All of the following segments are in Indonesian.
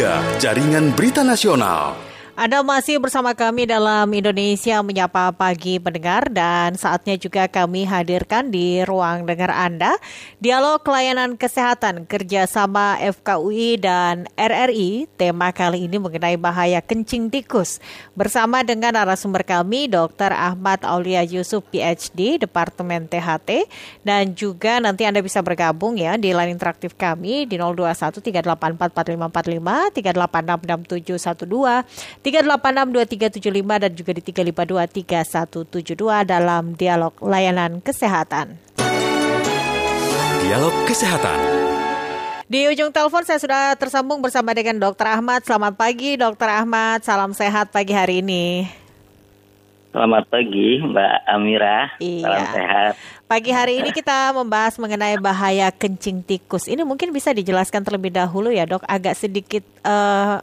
3, Jaringan Berita Nasional. Anda masih bersama kami dalam Indonesia Menyapa Pagi Pendengar dan saatnya juga kami hadirkan di ruang dengar Anda Dialog Layanan Kesehatan kerjasama FKUI dan RRI. Tema kali ini mengenai bahaya kencing tikus. Bersama dengan narasumber kami Dr. Ahmad Aulia Yusuf PhD Departemen THT dan juga nanti Anda bisa bergabung ya di line interaktif kami di 021 384 4545 3866712 3862375 dan juga di 3523172 dalam dialog layanan kesehatan. Dialog Kesehatan. Di ujung telepon saya sudah tersambung bersama dengan Dr. Ahmad. Selamat pagi Dr. Ahmad, salam sehat pagi hari ini. Selamat pagi Mbak Amira, iya. salam sehat. Pagi hari ini kita membahas mengenai bahaya kencing tikus. Ini mungkin bisa dijelaskan terlebih dahulu ya dok, agak sedikit uh,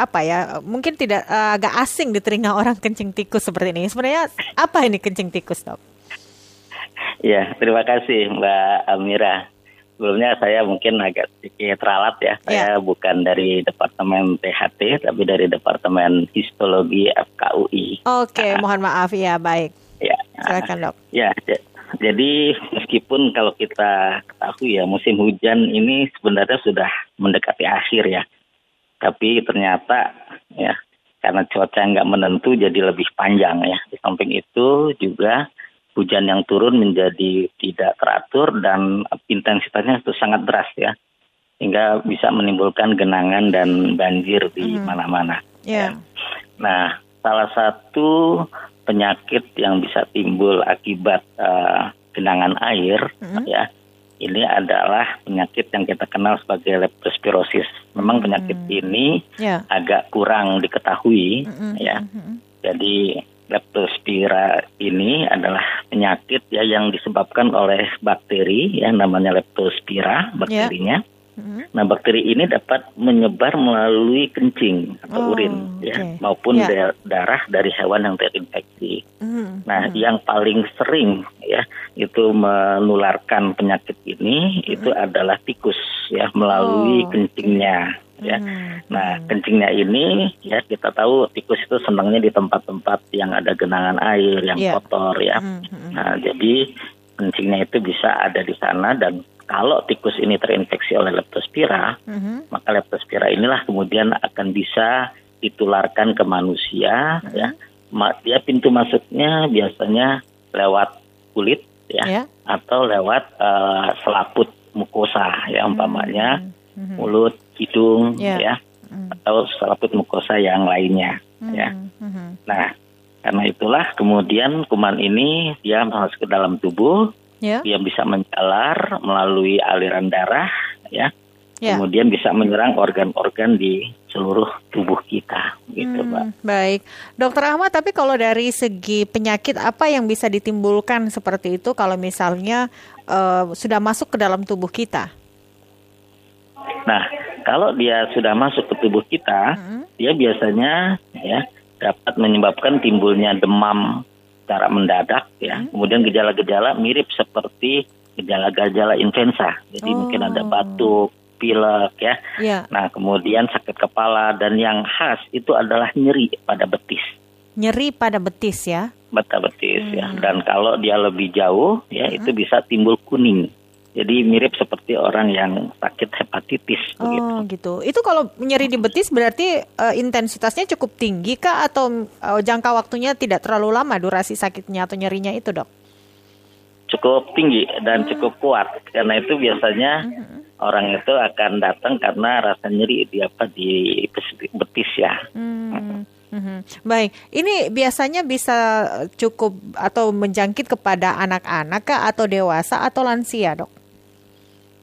apa ya mungkin tidak uh, agak asing di telinga orang kencing tikus seperti ini. Sebenarnya apa ini kencing tikus, dok? Ya, terima kasih Mbak Amira. Sebelumnya saya mungkin agak sedikit ralat ya. Saya ya. bukan dari Departemen THT, tapi dari Departemen Histologi FKUI. Oke, nah, mohon maaf ya, baik. Ya. Silakan dok. Ya, jadi meskipun kalau kita ketahui ya musim hujan ini sebenarnya sudah mendekati akhir ya tapi ternyata ya karena cuaca nggak menentu jadi lebih panjang ya. Di samping itu juga hujan yang turun menjadi tidak teratur dan intensitasnya itu sangat deras ya. Hingga bisa menimbulkan genangan dan banjir di mana-mana. Yeah. Ya. Nah, salah satu penyakit yang bisa timbul akibat uh, genangan air mm-hmm. ya ini adalah penyakit yang kita kenal sebagai leptospirosis. Memang hmm. penyakit ini yeah. agak kurang diketahui hmm. ya. Hmm. Jadi leptospira ini adalah penyakit ya yang disebabkan oleh bakteri ya namanya leptospira bakterinya. Yeah. Nah, bakteri ini dapat menyebar melalui kencing atau oh, urin okay. ya maupun yeah. darah dari hewan yang terinfeksi. Mm-hmm. Nah, mm-hmm. yang paling sering ya itu menularkan penyakit ini mm-hmm. itu adalah tikus ya melalui oh, kencingnya ya. Mm-hmm. Nah, kencingnya ini ya kita tahu tikus itu senangnya di tempat-tempat yang ada genangan air yang yeah. kotor ya. Mm-hmm. Nah, jadi kencingnya itu bisa ada di sana dan kalau tikus ini terinfeksi oleh leptospira, mm-hmm. maka leptospira inilah kemudian akan bisa ditularkan ke manusia mm-hmm. ya. Dia pintu masuknya biasanya lewat kulit ya yeah. atau lewat uh, selaput mukosa ya umpamanya mm-hmm. mulut, hidung yeah. ya mm-hmm. atau selaput mukosa yang lainnya mm-hmm. ya. Mm-hmm. Nah, karena itulah kemudian kuman ini dia masuk ke dalam tubuh yeah. dia bisa menjalar melalui aliran darah ya yeah. kemudian bisa menyerang organ-organ di seluruh tubuh kita gitu hmm, mbak baik dokter Ahmad tapi kalau dari segi penyakit apa yang bisa ditimbulkan seperti itu kalau misalnya uh, sudah masuk ke dalam tubuh kita nah kalau dia sudah masuk ke tubuh kita hmm. dia biasanya ya dapat menyebabkan timbulnya demam secara mendadak ya. Hmm. Kemudian gejala-gejala mirip seperti gejala-gejala influenza. Jadi oh. mungkin ada batuk, pilek ya. Yeah. Nah, kemudian sakit kepala dan yang khas itu adalah nyeri pada betis. Nyeri pada betis ya. Pada betis ya. hmm. ya. Dan kalau dia lebih jauh ya hmm. itu bisa timbul kuning. Jadi mirip seperti orang yang sakit hepatitis oh, gitu. Itu kalau nyeri di betis berarti uh, intensitasnya cukup tinggi kah atau uh, jangka waktunya tidak terlalu lama durasi sakitnya atau nyerinya itu, Dok? Cukup tinggi dan hmm. cukup kuat. Karena itu biasanya hmm. Orang itu akan datang karena rasa nyeri di apa di betis ya. Hmm. Hmm. Baik, ini biasanya bisa cukup atau menjangkit kepada anak-anak kah atau dewasa atau lansia, dok?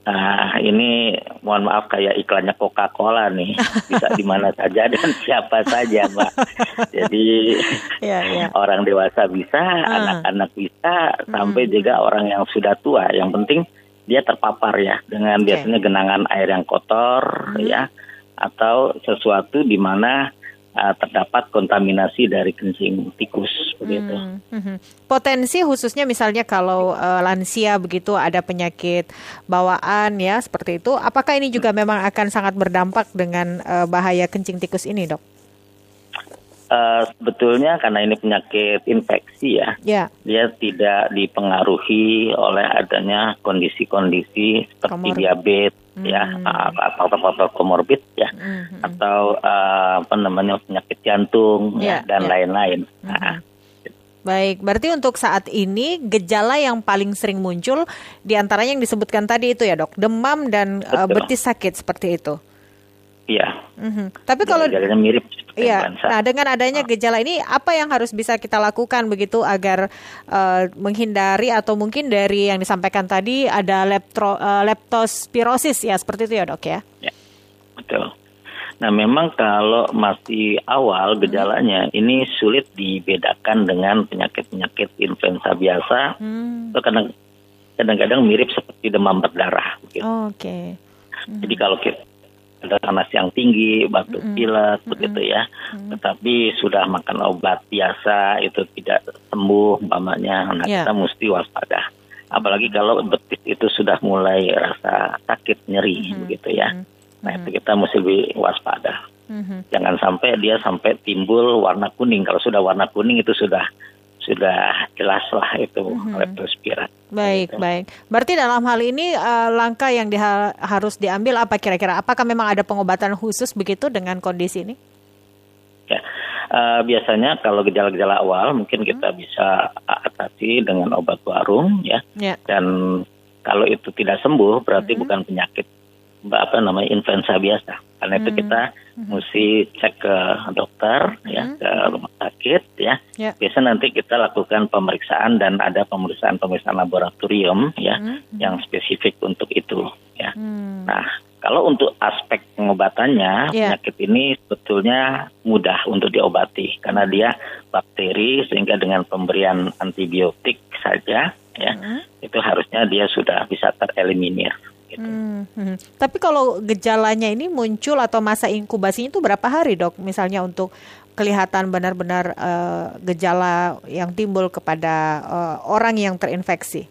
Nah, ini mohon maaf kayak iklannya Coca-Cola nih. Bisa di mana saja dan siapa saja, Mbak. Jadi ya, ya. orang dewasa bisa, ah. anak-anak bisa, hmm. sampai juga orang yang sudah tua. Yang penting dia terpapar ya dengan okay. biasanya genangan air yang kotor hmm. ya atau sesuatu di mana uh, terdapat kontaminasi dari kencing tikus begitu. Hmm, hmm. Potensi khususnya misalnya kalau uh, lansia begitu ada penyakit bawaan ya seperti itu, apakah ini juga memang akan sangat berdampak dengan uh, bahaya kencing tikus ini, dok? Uh, sebetulnya karena ini penyakit infeksi ya, yeah. dia tidak dipengaruhi oleh adanya kondisi-kondisi seperti diabetes hmm. ya atau atau komorbid ya hmm. atau uh, apa namanya penyakit jantung yeah, ya dan ya. lain-lain. Yeah. Nah, Baik, berarti untuk saat ini gejala yang paling sering muncul di antaranya yang disebutkan tadi itu ya dok, demam dan uh, betis sakit seperti itu. Iya. Mm-hmm. Tapi kalau gejalanya mirip. Iya. Nah, dengan adanya gejala ini, apa yang harus bisa kita lakukan begitu agar uh, menghindari atau mungkin dari yang disampaikan tadi ada leptro, uh, leptospirosis ya seperti itu ya dok ya? Ya, betul. Nah, memang kalau masih awal gejalanya hmm. ini sulit dibedakan dengan penyakit-penyakit influenza biasa. Hmm. Itu kadang kadang-kadang mirip seperti demam berdarah. Gitu. Oh, Oke. Okay. Hmm. Jadi kalau kita panas yang tinggi, batuk pilek mm begitu ya. Mm Tetapi sudah makan obat biasa itu tidak sembuh umpamanya, nah yeah. kita mesti waspada. Apalagi kalau betis itu sudah mulai rasa sakit nyeri mm begitu ya. Nah itu kita mesti lebih waspada. Mm Jangan sampai dia sampai timbul warna kuning. Kalau sudah warna kuning itu sudah sudah jelas lah itu mm-hmm. leptospira. Baik, gitu. baik. Berarti dalam hal ini uh, langkah yang diha- harus diambil apa kira-kira? Apakah memang ada pengobatan khusus begitu dengan kondisi ini? Ya, uh, biasanya kalau gejala-gejala awal mungkin kita hmm. bisa atasi dengan obat warung ya. ya. Dan kalau itu tidak sembuh berarti hmm. bukan penyakit apa namanya influenza biasa. Karena hmm. itu kita hmm. mesti cek ke dokter ya, hmm. ya ke rumah sakit ya. Yeah. Biasa nanti kita lakukan pemeriksaan dan ada pemeriksaan-pemeriksaan laboratorium ya hmm. yang spesifik untuk itu ya. Hmm. Nah, kalau untuk aspek pengobatannya yeah. penyakit ini sebetulnya mudah untuk diobati karena dia bakteri sehingga dengan pemberian antibiotik saja ya hmm. itu harusnya dia sudah bisa tereliminir gitu. Hmm, hmm. Tapi kalau gejalanya ini muncul atau masa inkubasinya itu berapa hari dok? Misalnya untuk kelihatan benar-benar uh, gejala yang timbul kepada uh, orang yang terinfeksi?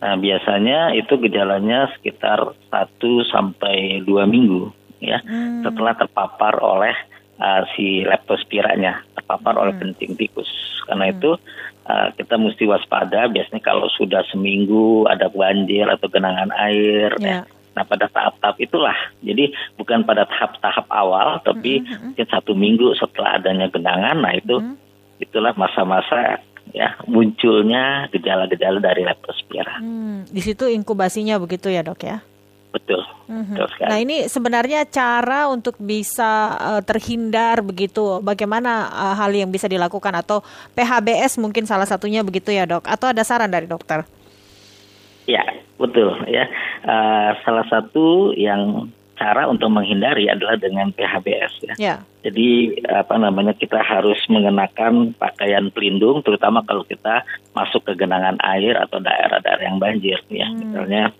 Nah biasanya itu gejalanya sekitar 1 sampai dua minggu ya hmm. setelah terpapar oleh uh, si leptospiranya terpapar hmm. oleh kencing tikus. Karena hmm. itu uh, kita mesti waspada. Biasanya kalau sudah seminggu ada banjir atau genangan air, yeah. ya. Nah pada tahap-tahap itulah. Jadi bukan pada tahap-tahap awal, tapi mm -hmm. satu minggu setelah adanya genangan, nah itu mm -hmm. itulah masa-masa ya munculnya gejala-gejala dari leptospira. Hmm, di situ inkubasinya begitu ya dok ya? Betul. Mm-hmm. Nah ini sebenarnya cara untuk bisa uh, terhindar begitu. Bagaimana uh, hal yang bisa dilakukan atau PHBS mungkin salah satunya begitu ya dok? Atau ada saran dari dokter? Ya betul ya. Uh, salah satu yang cara untuk menghindari adalah dengan PHBS ya. ya. Jadi apa namanya kita harus mengenakan pakaian pelindung, terutama kalau kita masuk ke genangan air atau daerah-daerah yang banjir ya. Hmm. Misalnya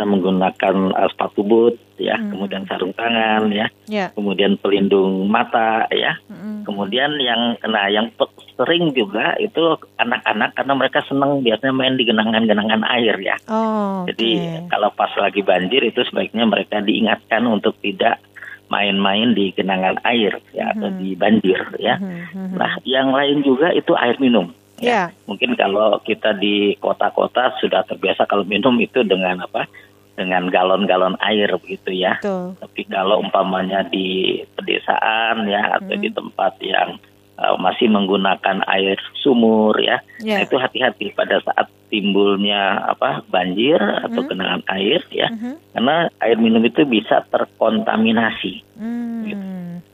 kita menggunakan uh, sepatu boot ya, hmm. kemudian sarung tangan ya, yeah. kemudian pelindung mata ya, hmm. kemudian yang nah yang sering juga itu anak-anak karena mereka senang biasanya main di genangan-genangan air ya. Oh, Jadi kalau pas lagi banjir itu sebaiknya mereka diingatkan untuk tidak main-main di genangan air ya hmm. atau di banjir ya. Hmm, hmm. Nah, yang lain juga itu air minum. Ya. Yeah. Mungkin kalau kita di kota-kota sudah terbiasa kalau minum itu dengan apa? Dengan galon-galon air begitu ya. Betul. Tapi kalau umpamanya di pedesaan ya atau hmm. di tempat yang uh, masih menggunakan air sumur ya, yeah. nah, itu hati-hati pada saat timbulnya apa banjir atau hmm. genangan air ya, hmm. karena air minum itu bisa terkontaminasi. Hmm. Gitu.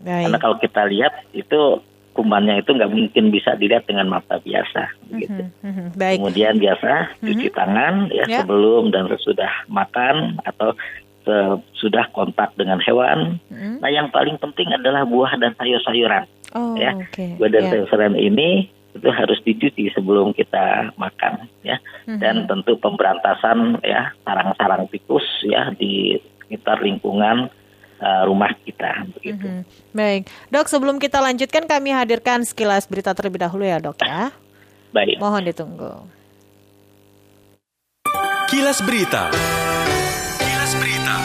Karena kalau kita lihat itu kumannya itu nggak mungkin bisa dilihat dengan mata biasa gitu. Mm-hmm. Baik. Kemudian biasa cuci mm-hmm. tangan ya yeah. sebelum dan sesudah makan atau sudah kontak dengan hewan. Mm-hmm. Nah, yang paling penting adalah buah dan sayur-sayuran. Oh, ya. Okay. Buah dan yeah. sayur-sayuran ini itu harus dicuci sebelum kita makan ya. Mm-hmm. Dan tentu pemberantasan ya sarang-sarang tikus ya di sekitar lingkungan uh, rumah kita. Begitu. Mm-hmm. Baik, dok. Sebelum kita lanjutkan, kami hadirkan sekilas berita terlebih dahulu ya, dok ya. Baik. Mohon ditunggu. Kilas Berita. Kilas Berita.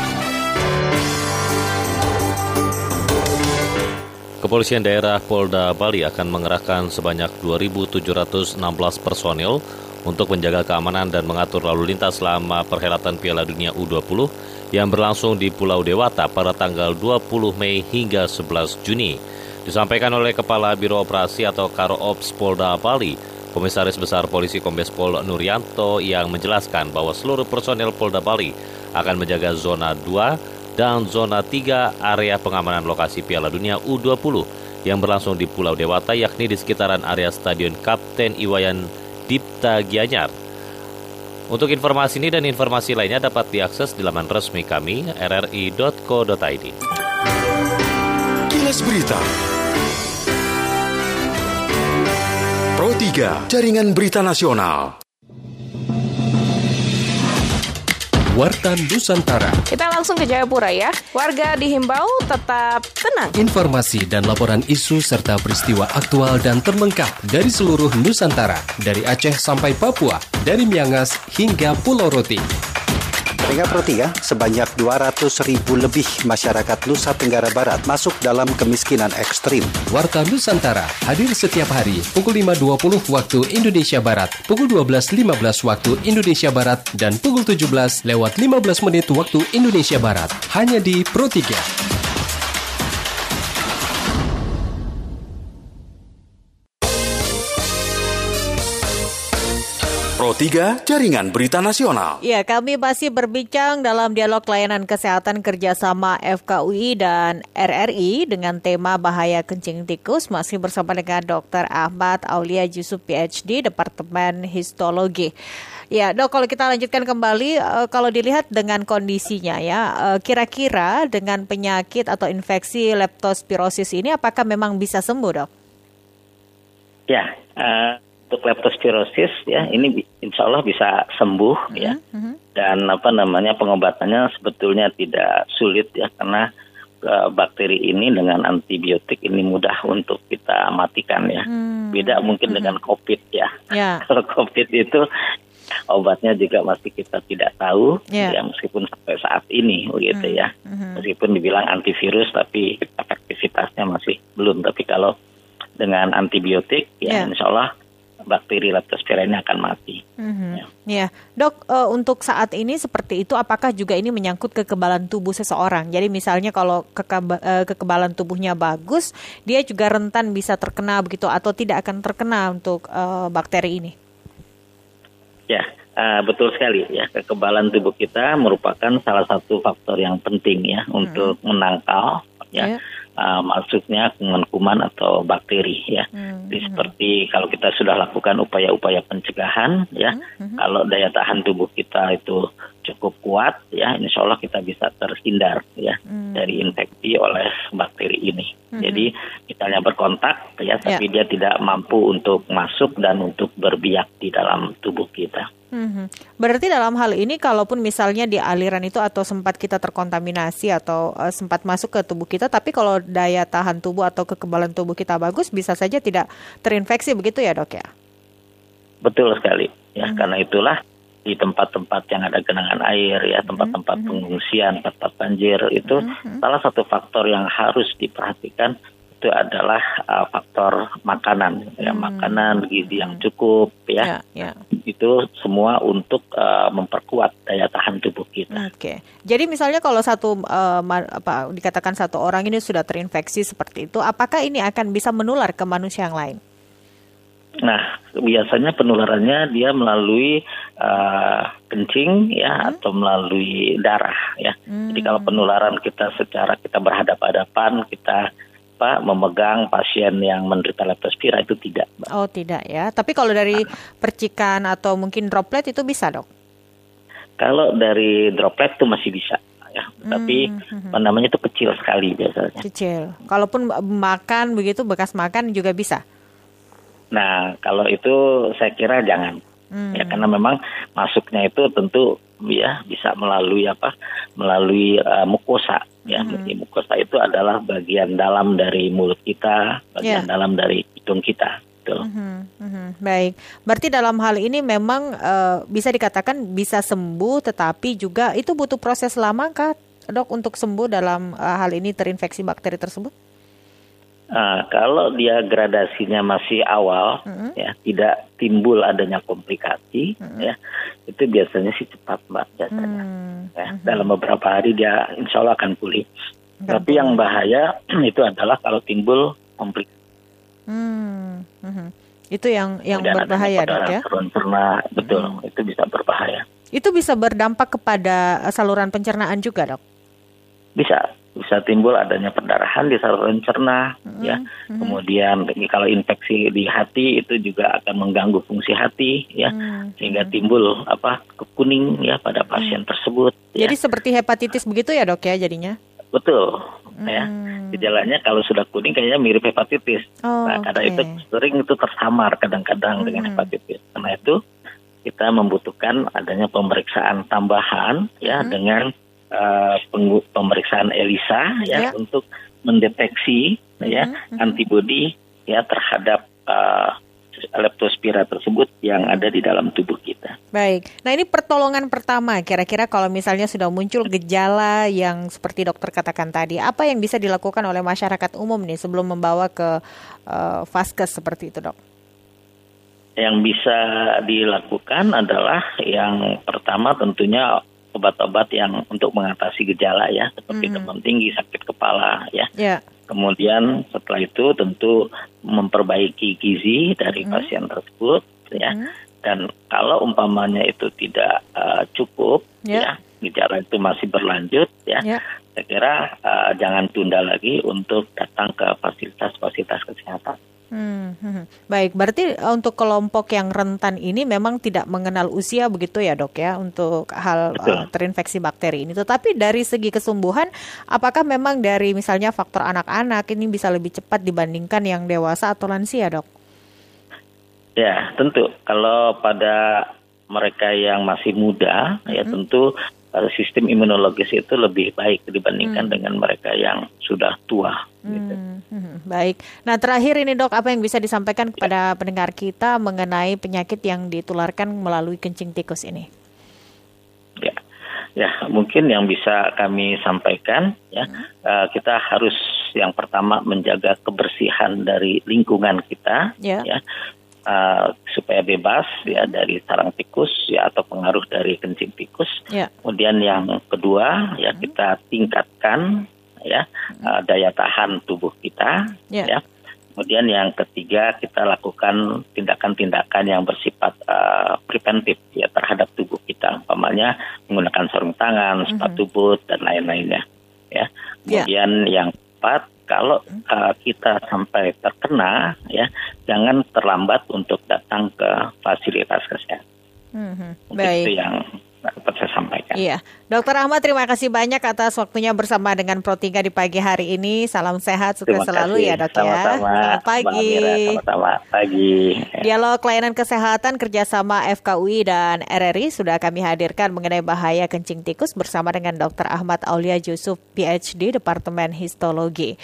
Kepolisian daerah Polda Bali akan mengerahkan sebanyak 2.716 personil untuk menjaga keamanan dan mengatur lalu lintas selama perhelatan Piala Dunia U20 yang berlangsung di Pulau Dewata pada tanggal 20 Mei hingga 11 Juni. Disampaikan oleh Kepala Biro Operasi atau Karo Ops Polda Bali, Komisaris Besar Polisi Kombes Pol Nurianto yang menjelaskan bahwa seluruh personel Polda Bali akan menjaga zona 2 dan zona 3 area pengamanan lokasi Piala Dunia U20 yang berlangsung di Pulau Dewata yakni di sekitaran area Stadion Kapten Iwayan Dipta Gianyar. Untuk informasi ini dan informasi lainnya dapat diakses di laman resmi kami rri.co.id. Kilas Berita. Pro 3, Jaringan Berita Nasional. Warta Nusantara. Kita langsung ke Jayapura ya. Warga dihimbau tetap tenang. Informasi dan laporan isu serta peristiwa aktual dan terlengkap dari seluruh Nusantara. Dari Aceh sampai Papua, dari Miangas hingga Pulau Roti. Hingga Pro 3, sebanyak 200 ribu lebih masyarakat Nusa Tenggara Barat masuk dalam kemiskinan ekstrim. Warta Nusantara hadir setiap hari pukul 5.20 waktu Indonesia Barat, pukul 12.15 waktu Indonesia Barat, dan pukul 17 lewat 15 menit waktu Indonesia Barat. Hanya di Pro 3. Pro 3, Jaringan Berita Nasional. Ya, kami masih berbincang dalam dialog layanan kesehatan kerjasama FKUI dan RRI dengan tema bahaya kencing tikus masih bersama dengan Dr. Ahmad Aulia Yusuf PhD, Departemen Histologi. Ya, dok, kalau kita lanjutkan kembali, uh, kalau dilihat dengan kondisinya ya, uh, kira-kira dengan penyakit atau infeksi leptospirosis ini, apakah memang bisa sembuh, dok? Ya, uh, untuk leptospirosis ya ini insya Allah bisa sembuh ya mm-hmm. dan apa namanya pengobatannya sebetulnya tidak sulit ya karena uh, bakteri ini dengan antibiotik ini mudah untuk kita matikan ya mm-hmm. beda mungkin mm-hmm. dengan COVID ya yeah. kalau COVID itu obatnya juga masih kita tidak tahu yeah. ya meskipun sampai saat ini begitu mm-hmm. ya meskipun dibilang antivirus tapi efektivitasnya masih belum tapi kalau dengan antibiotik ya yeah. insya Allah bakteri leptospira ini akan mati. Mm-hmm. Ya. ya, dok, uh, untuk saat ini seperti itu, apakah juga ini menyangkut kekebalan tubuh seseorang? Jadi misalnya kalau kekeba, uh, kekebalan tubuhnya bagus, dia juga rentan bisa terkena begitu atau tidak akan terkena untuk uh, bakteri ini? Ya, uh, betul sekali ya. Kekebalan tubuh kita merupakan salah satu faktor yang penting ya mm-hmm. untuk menangkal ya. Yeah uh, masuknya kuman-kuman atau bakteri ya. Hmm. Jadi seperti kalau kita sudah lakukan upaya-upaya pencegahan ya, hmm. hmm. kalau daya tahan tubuh kita itu cukup kuat ya, insya Allah kita bisa terhindar ya hmm. dari infeksi oleh bakteri ini. Hmm. Jadi misalnya berkontak ya, tapi ya. dia tidak mampu untuk masuk dan untuk berbiak di dalam tubuh kita. Hmm. Berarti dalam hal ini, kalaupun misalnya di aliran itu atau sempat kita terkontaminasi atau uh, sempat masuk ke tubuh kita, tapi kalau daya tahan tubuh atau kekebalan tubuh kita bagus, bisa saja tidak terinfeksi begitu ya dok ya? Betul sekali ya, hmm. karena itulah di tempat-tempat yang ada genangan air ya tempat-tempat mm -hmm. pengungsian tempat banjir itu mm -hmm. salah satu faktor yang harus diperhatikan itu adalah uh, faktor makanan ya hmm. makanan gizi yang cukup ya yeah, yeah. itu semua untuk uh, memperkuat daya tahan tubuh kita. Oke, okay. jadi misalnya kalau satu uh, apa dikatakan satu orang ini sudah terinfeksi seperti itu, apakah ini akan bisa menular ke manusia yang lain? Nah, biasanya penularannya dia melalui uh, kencing ya hmm. atau melalui darah ya. Hmm. Jadi kalau penularan kita secara kita berhadapan-hadapan, kita apa memegang pasien yang menderita leptospira itu tidak. Oh, tidak ya. Tapi kalau dari percikan atau mungkin droplet itu bisa, Dok? Kalau dari droplet itu masih bisa ya. Hmm, Tapi hmm. namanya itu kecil sekali biasanya. Kecil. Kalaupun makan begitu bekas makan juga bisa. Nah, kalau itu saya kira jangan. Hmm. Ya karena memang masuknya itu tentu ya bisa melalui apa melalui uh, mukosa ya hmm. mukosa itu adalah bagian dalam dari mulut kita bagian yeah. dalam dari hidung kita gitu. Mm-hmm, mm-hmm. Baik, berarti dalam hal ini memang uh, bisa dikatakan bisa sembuh, tetapi juga itu butuh proses lama kah, dok, untuk sembuh dalam uh, hal ini terinfeksi bakteri tersebut? Nah, kalau dia gradasinya masih awal, mm-hmm. ya tidak timbul adanya komplikasi, mm-hmm. ya itu biasanya sih cepat mbak biasanya. Mm-hmm. Ya, dalam beberapa hari dia insya Allah akan pulih. Tapi yang bahaya itu adalah kalau timbul komplikasi Hmm, hmm. Itu yang yang Kemudian berbahaya dok ya? Cerna, betul, hmm. itu bisa berbahaya. Itu bisa berdampak kepada saluran pencernaan juga dok? Bisa, bisa timbul adanya perdarahan di saluran cerna, hmm. ya. Kemudian kalau infeksi di hati itu juga akan mengganggu fungsi hati, ya, hmm. sehingga timbul apa kuning ya pada pasien hmm. tersebut. Ya. Jadi ya. seperti hepatitis begitu ya dok ya jadinya? Betul, ya. hmm. ya gejalanya kalau sudah kuning kayaknya mirip hepatitis. Oh, nah, karena okay. itu sering itu tersamar kadang-kadang hmm. dengan hepatitis. Karena itu kita membutuhkan adanya pemeriksaan tambahan ya hmm. dengan uh, pemeriksaan ELISA ya yeah. untuk mendeteksi ya hmm. antibodi ya terhadap uh, leptospira tersebut yang ada di dalam tubuh kita. Baik. Nah, ini pertolongan pertama kira-kira kalau misalnya sudah muncul gejala yang seperti dokter katakan tadi, apa yang bisa dilakukan oleh masyarakat umum nih sebelum membawa ke uh, vaskes seperti itu, Dok? Yang bisa dilakukan adalah yang pertama tentunya obat-obat yang untuk mengatasi gejala ya, seperti mm -hmm. demam tinggi, sakit kepala ya. Yeah Kemudian setelah itu tentu memperbaiki gizi dari hmm. pasien tersebut ya. Hmm. Dan kalau umpamanya itu tidak uh, cukup yeah. ya, gejala itu masih berlanjut ya. Yeah. Saya kira uh, jangan tunda lagi untuk datang ke fasilitas-fasilitas kesehatan. Baik, berarti eh, untuk kelompok yang rentan ini memang tidak mengenal usia begitu ya dok ya untuk hal uh, terinfeksi bakteri ini. Tetapi dari segi kesembuhan, apakah memang dari misalnya faktor anak-anak ini bisa lebih cepat dibandingkan yang dewasa atau lansia dok? Ya tentu. Kalau pada mereka yang masih muda, hmm. ya tentu sistem imunologis itu lebih baik dibandingkan hmm. dengan mereka yang sudah tua. Gitu. Hmm, hmm. Baik. Nah terakhir ini dok, apa yang bisa disampaikan kepada ya. pendengar kita mengenai penyakit yang ditularkan melalui kencing tikus ini? Ya, ya mungkin yang bisa kami sampaikan ya hmm. uh, kita harus yang pertama menjaga kebersihan dari lingkungan kita, ya, ya uh, supaya bebas ya dari sarang tikus ya atau pengaruh dari kencing tikus. Yeah. Kemudian yang kedua ya hmm. kita tingkatkan ya uh, daya tahan tubuh kita yeah. ya. Kemudian yang ketiga kita lakukan tindakan-tindakan yang bersifat uh, preventif ya terhadap tubuh kita, umpamanya menggunakan sarung tangan, mm-hmm. sepatu boot dan lain-lainnya. Ya. ya. Kemudian yeah. yang keempat kalau uh, kita sampai terkena ya jangan terlambat untuk datang ke fasilitas kesehatan. Mm-hmm. Baik. Itu yang dapat saya sampaikan. Iya, Dokter Ahmad terima kasih banyak atas waktunya bersama dengan Pro 3 di pagi hari ini. Salam sehat, sukses selalu ya dok ya. Selamat pagi. Sama-sama pagi. Dialog layanan kesehatan kerjasama FKUI dan RRI sudah kami hadirkan mengenai bahaya kencing tikus bersama dengan Dokter Ahmad Aulia Yusuf PhD Departemen Histologi.